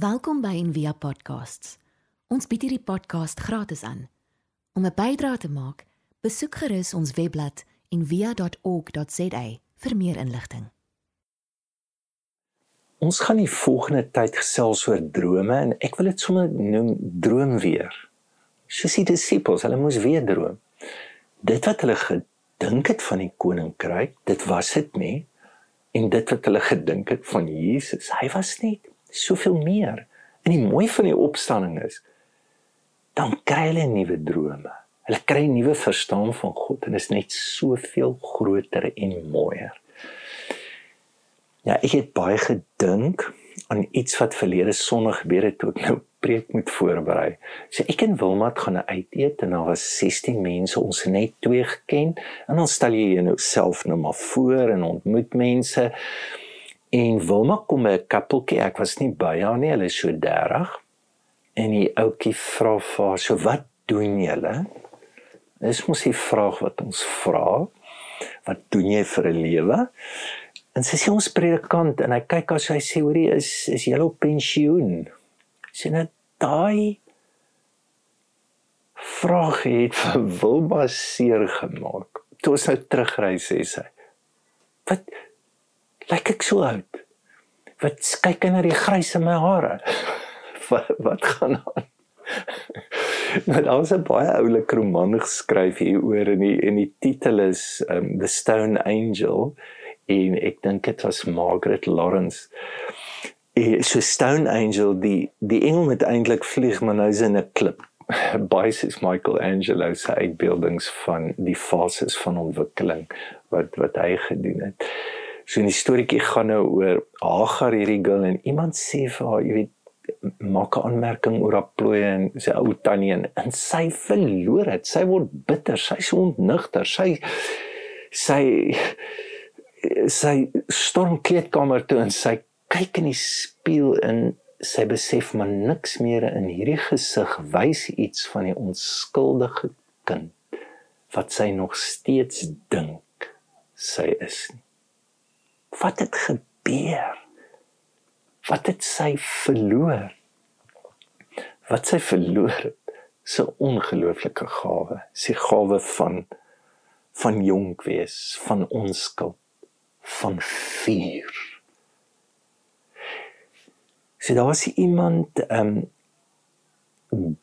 Welkom by Envia Podcasts. Ons bied hierdie podcast gratis aan. Om 'n bydrae te maak, besoek gerus ons webblad en via.org.za vir meer inligting. Ons gaan die volgende tyd gesels oor drome en ek wil dit sommer noem droom weer. Soos die disippels, hulle moes weer droom. Dit wat hulle gedink het van die koninkryk, dit was dit nie. En dit wat hulle gedink het van Jesus, hy was net soveel meer. En die mooi van die opstanding is dan kry hulle nuwe drome. Hulle kry nuwe verstaan van God en is net soveel groter en mooier. Ja, ek het baie gedink aan iets wat verlede Sondag gebeur het toe ek nou preek moet voorberei. So ek en Wilma het gaan uit eet en daar was 16 mense, ons het net twee geken en dan stel jy jouself nou maar voor en ontmoet mense. En Wilma kom by 'n kappeltjie, ek was nie by haar nie, hulle is so 30. En die ouetjie vra vir haar, "So wat doen julle?" Dis mos die vraag wat ons vra. Wat doen jy vir 'n lewe? En sy sê ons predikant en hy kyk as hy sê hoorie is is jy op pensioen? Sy net daai vraag het vir Wilma seer gemaak. Toe ons nou terugry sê sy. Wat lyk ek so oud? Wat kyk in na die grys in my hare? wat, wat gaan aan? nou daar's 'n baie oulike roman geskryf hieroor en die en die titel is um, The Stone Angel en ek dink dit was Margaret Lawrence. En so Stone Angel die die engel met eintlik vlieg maar nou is in 'n klip. Baie is Michelangelo se uitbeeldings van die fases van ontwikkeling wat wat hy gedoen het. So in die storieetjie gaan nou oor Hagar hierdie girl en iemand sê vir haar, jy weet maak 'n aanmerking oor haar plooie en sy ou tannie en, en sy verloor dit. Sy word bitter, sy is ontnigter. Sy sy sy storm kleedkamer toe en sy kyk in die spieël en sy besef maar niks meer in hierdie gesig wys iets van die onskuldige kind wat sy nog steeds dink sy is nie. Wat het gebeur? wat het sy verloor? Wat sy verloor het, so ongelooflike gawe, sy gawe van van jonk wees, van onskuld, van vuur. So daar was iemand ehm um,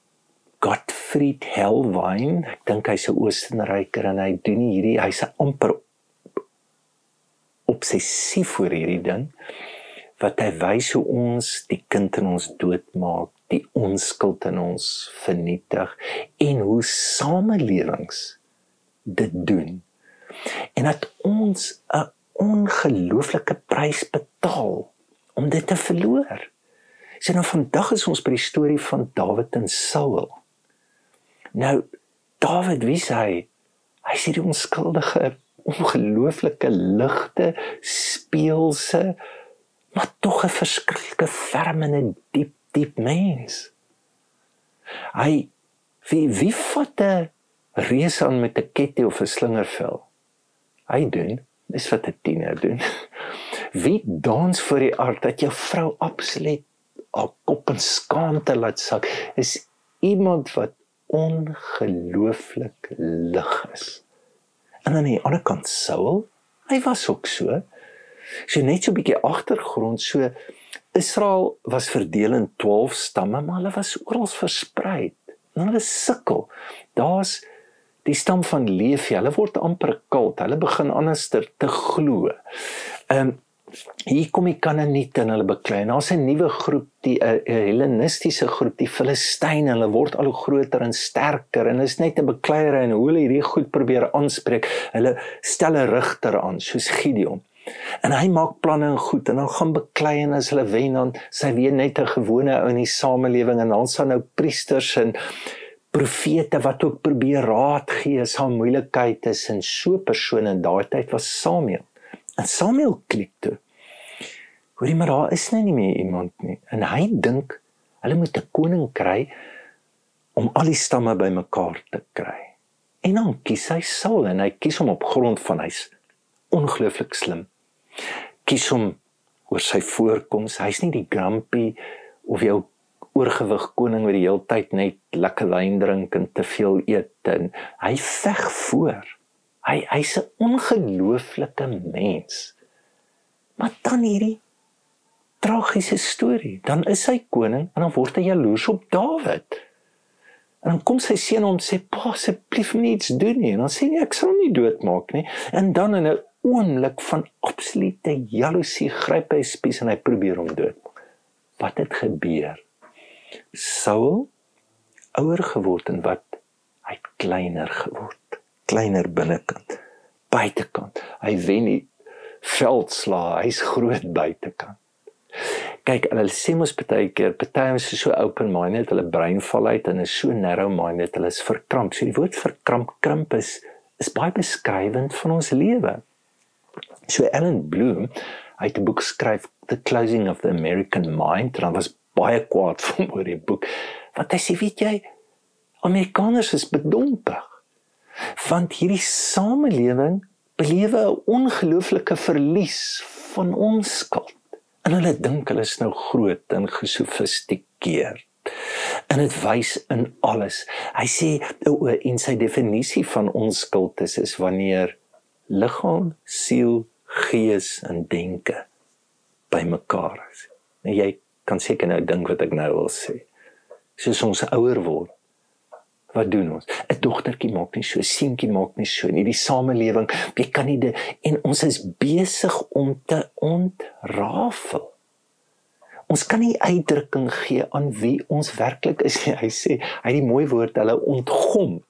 Gottfried Hellwein, ek dink hy's 'n Oostenryker en hy doen hierdie, hy's amper obsessief oor hierdie ding wat hy wys hoe ons die kind in ons doodmaak, die onskuld in ons vernietig en hoe samelewings dit doen. En dat ons 'n ongelooflike prys betaal om dit te verloor. So nou vandag is ons by die storie van Dawid en Saul. Nou Dawid, wie sê hy? Hy is hierdie onskuldige, ongelooflike ligte, speelse maar tog 'n verskriklike ferm en 'n diep diep mens. Hy wie wie vat 'n reus aan met 'n ketty of 'n slingervel? Hy doen dis wat 'n tiener doen. Wie dans vir die aard dat jou vrou absoluut haar kop in skaamte laat sak is iemand wat ongelooflik lig is. En aan die ander kant Saul, hy was ook so. So net so 'n bietjie agtergrond, so Israel was verdeel in 12 stamme, maar hulle was oral versprei. En hulle sukkel. Daar's die stam van Levi, hulle word amper kult. Hulle begin anderster te glo. Ehm um, hier kom die Kanaaniete en hulle beklei. Daar's 'n nuwe groep, die 'n uh, uh, Hellenistiese groep, die Filistyne. Hulle word al hoe groter en sterker en is net 'n bekleier en hoe hulle hierdie goed probeer aanspreek. Hulle stel 'n rigter aan soos Gideon. En hy maak planne en goed en dan gaan beklei en as hulle wen dan sy weer net 'n gewone ou in die samelewing en dan sal nou priesters en profete wat ook probeer raad gee as haar moeilikheid is en so persone in daai tyd was Samuel. En Samuel klik toe. Hoorie maar daar is nou nie meer iemand nie en hy dink hulle moet 'n koning kry om al die stamme bymekaar te kry. En dan kies hy Saul en hy kies hom op grond van hy's ongelooflik slim kies hom oor sy voorkoms. Hy's nie die grumpy of jou oorgewig koning wat die hele tyd net lekker wyn drink en te veel eet en hy veg voor. Hy hy's 'n ongelooflike mens. Maar dan hierdie tragiese storie, dan is hy koning en dan word hy jaloers op Dawid. En dan kom sy seun hom sê: "Pa, asseblief moenie iets doen nie." En dan sê hy: "Ek sal hom nie doodmaak nie." En dan in 'n oomblik van absolute jaloesie gryp hy spies en hy probeer hom dood. Wat het gebeur? Saul ouer geword en wat hy kleiner geword. Kleiner binnekant, buitekant. Hy wen nie veldslaa, hy's groot buitekant. Kyk, hulle sê mos baie keer, party ons is so open-minded, hulle brein val uit en is so narrow-minded, hulle is verkramp. So die woord verkramp, krimp is is baie beskrywend van ons lewe. So Ellen Bloom, hy het 'n boek geskryf, The Closing of the American Mind, en hy was baie kwaad vir oor die boek. Want hy sê, weet jy, Amerikaners is bedompig. Want hierdie samelewing belewe 'n ongelooflike verlies van onskuld. En hulle dink hulle is nou groot en gesofistikeerd. En dit wys in alles. Hy sê in sy definisie van onskuld is, is wanneer liggaam, siel, gees en denke bymekaar is. En jy kan seker nou dink wat ek nou wil sê. Soos ons ouer word, wat doen ons? 'n Dogtertjie maak nie so, seentjie maak nie so nie. Die samelewing, jy kan nie dit en ons is besig om te ontrafel. Ons kan nie uitdrukking gee aan wie ons werklik is nie. Hy sê, hy die mooi woord hulle ontgom.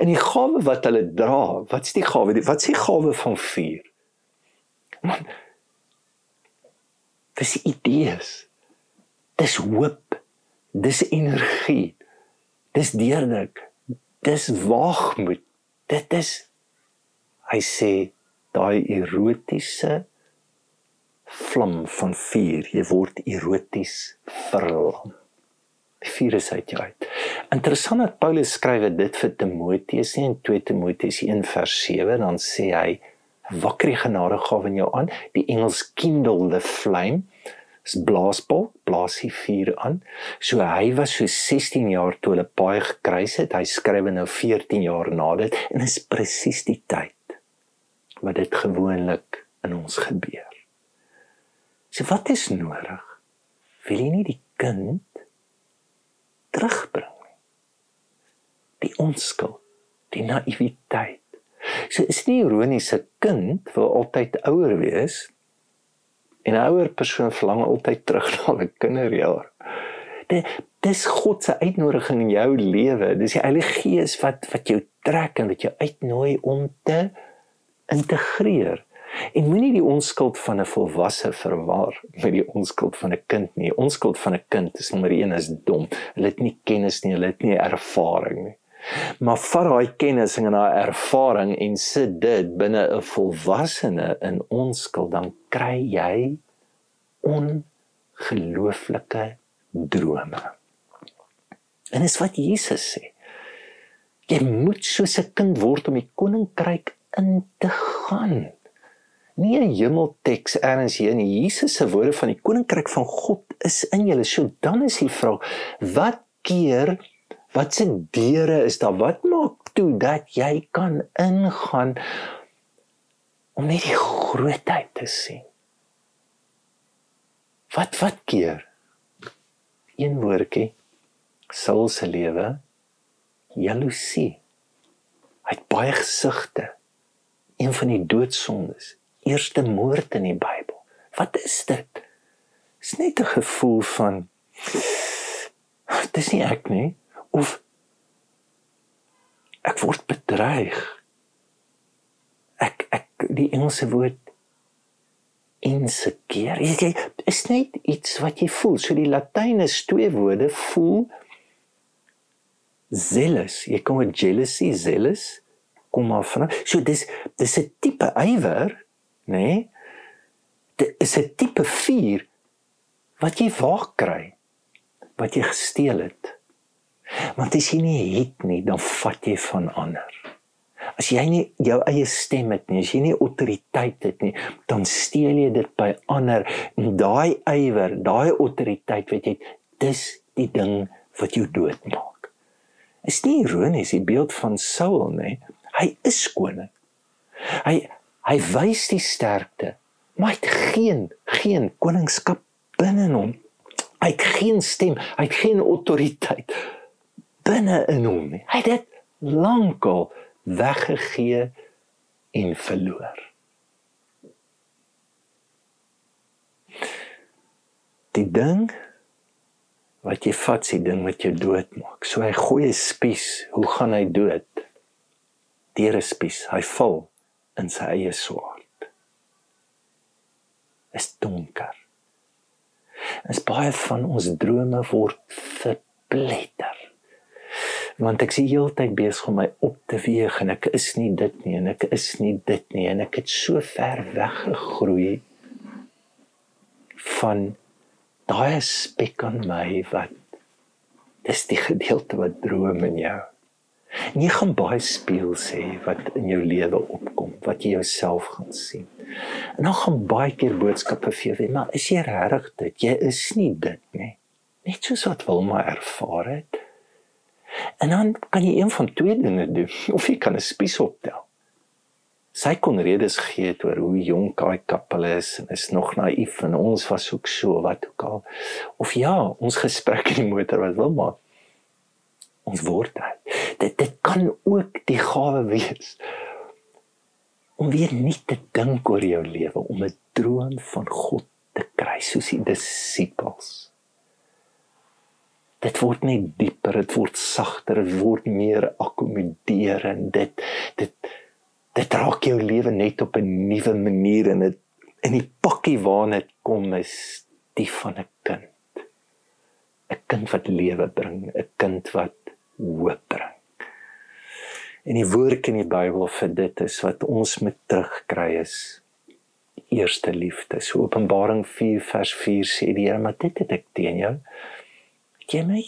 En die gawe wat hulle dra, wat's die gawe? Wat sê gawe van vuur? Man, dis idees. Dis hoop. Dis energie dis deerlik dis waagmoed dit is hy sê daai erotiese vlam van vuur. Jy word eroties verlam. Vuur is uit jou uit. Interessant dat Paulus skryf dit vir Timoteus in 2 Timoteus 1 vers 7 dan sê hy wakker die genadegawe in jou aan. Die Engels kindle the flame is blaasbal, blaas hy vuur aan. So hy was so 16 jaar toe hulle paai gekruis het. Hy skryf nou 14 jaar na dit en is presies die tyd wat dit gewoonlik in ons gebeur. So wat is nodig? Wil jy nie die kind terugbring nie? Die onskuld, die naïwiteit. So is nie ironiese kind wil altyd ouer wees En 'n ouer persoon verlang altyd terug na hulle kinderjare. Dit dis God se uitnodiging in jou lewe. Dis die Heilige Gees wat wat jou trek en wat jou uitnooi om te integreer. En moenie die onskuld van 'n volwasse verwar met die onskuld van 'n kind nie. Onskuld van 'n kind is nommer 1 is dom. Hulle het nie kennis nie, hulle het nie ervaring nie. Maar vat daai kennis en daai ervaring en sit dit binne 'n volwassene in onskuld dan kry jy ongelooflike drome. En dis wat Jesus sê. Jy moet soos 'n kind word om die koninkryk in te gaan. Nie 'n hemelteks erns hier in Jesus se woorde van die koninkryk van God is in julle. So dan is die vraag, wat keer Wat se deure is daar? Wat maak toe dat jy kan ingaan om net die grootheid te sien? Wat wat keer? Een woordjie. Saul se lewe jaloesie. Hy het baie gesigte. Een van die doodsondes, eerste moord in die Bybel. Wat is dit? Dis net 'n gevoel van dis nie ek nie of ek word bedreig. Ek ek die Engelse woord insecure. Jy is net iets wat jy voel. So die Latyn is twee woorde, voel zealous. Jy kom met jealousy, zealous kom af van. So dis dis 'n tipe ywer, nê? Nee? Dit is 'n tipe vuur wat jy waag kry wat jy gesteel het. Want as jy nie het nie, dan vat jy van ander. As jy nie jou eie stem het nie, as jy nie autoriteit het nie, dan steel jy dit by ander en daai ywer, daai autoriteit, weet jy, dis die ding wat jou doodmaak. Is nie ironies die beeld van Saul nie. Hy is koning. Hy hy wys die sterkte, maar hy het geen geen koningskap binne hom. Hy het geen stem, hy het geen autoriteit binne in hom nie. Hy het dit lankal weggegee en verloor. Die ding wat jy vat, die ding wat jou doodmaak. So hy gooi 'n spies, hoe gaan hy dood? Deur 'n spies. Hy val in sy eie swaard. Is donker. Is baie van ons drome word verpletter want ek sien heeltyd besig om my op te weeg en ek is nie dit nie en ek is nie dit nie en ek het so ver weggegroei van daai spek aan my wat dis die gedeelte wat droom in jou. En jy gaan baie speel sê wat in jou lewe opkom, wat jy jouself gaan sien. En dan gaan baie keer boodskappe vir jou, maar is jy regtig dit? Jy is nie dit nie. Net soos wat Wilma ervaar het. En dan kan jy een van twee dinge doen of jy kan 'n spies optel. Sy kon redes gee oor hoe jonk daai kappel is en is nog naïef en ons was ook so wat ook al. Of ja, ons gesprek in die motor wat wil maar ons word uit. Dit dit kan ook die gawe wees om weer nie te dink oor jou lewe om 'n droom van God te kry soos die disippels dit word net dieper, dit word sagter, dit word meer akkommoderend. Dit dit dit raak jou lewe net op 'n nuwe manier en dit in die pakkie waarna dit kom is die van 'n kind. 'n Kind wat lewe bring, 'n kind wat hoop bring. En die woord in die Bybel vir dit is wat ons moet terugkry is eerste liefde. So Openbaring 4 vers 4 sê die Here, maar dit het ek teen jou jy my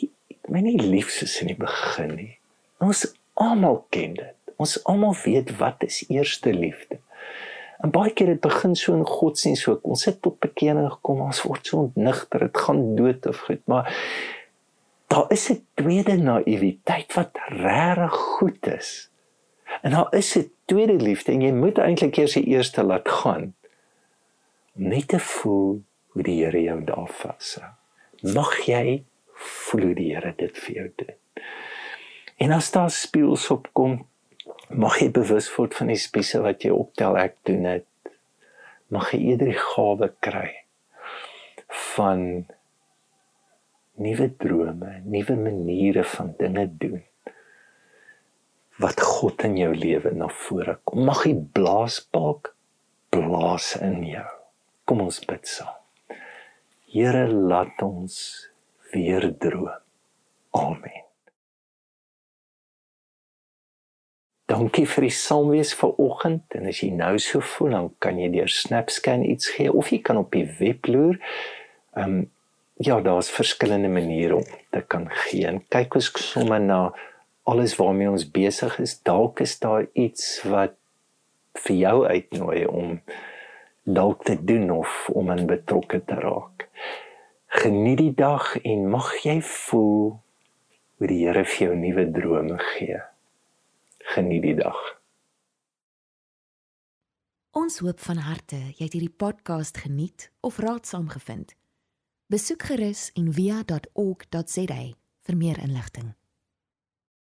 my nie liefses in die begin nie. Ons almal ken dit. Ons almal weet wat is eerste liefde. En baie keer dit begin so in godsdienst ook. Ons het tot bekering gekom, ons word so ontnigter, dit gaan dood of goed, maar daar is 'n tweede naïwiteit wat regtig goed is. En daar is 'n tweede liefde en jy moet eintlik eers die eerste laat gaan om net te voel hoe die Here jou daar vashou. Mag jy voel die Here dit vir jou doen. En as daar spieëls opkom, mag jy bewus word van die spiese wat jy optel ek doen dit. Mag jy eerder die gawe kry van nuwe drome, nuwe maniere van dinge doen wat God in jou lewe na vore kom. Mag hy blaasbalk blaas in jou. Kom ons bid saam. Here laat ons weer droom. Amen. Dankie vir die saamwees vanoggend en as jy nou so voel dan kan jy deur SnapScan iets gee of jy kan op die web loer. Ehm um, ja, daar's verskillende maniere om te kan gee. En kyk ons sommer na alles waarmee ons besig is. Dalk is daar iets wat vir jou uitnooi om dalk te doen of om in betrokke te raak. Geniet die dag en mag jy voel hoe die Here vir jou nuwe drome gee. Geniet die dag. Ons hoop van harte jy het hierdie podcast geniet of raadsaam gevind. Besoek gerus en via.ok.za vir meer inligting.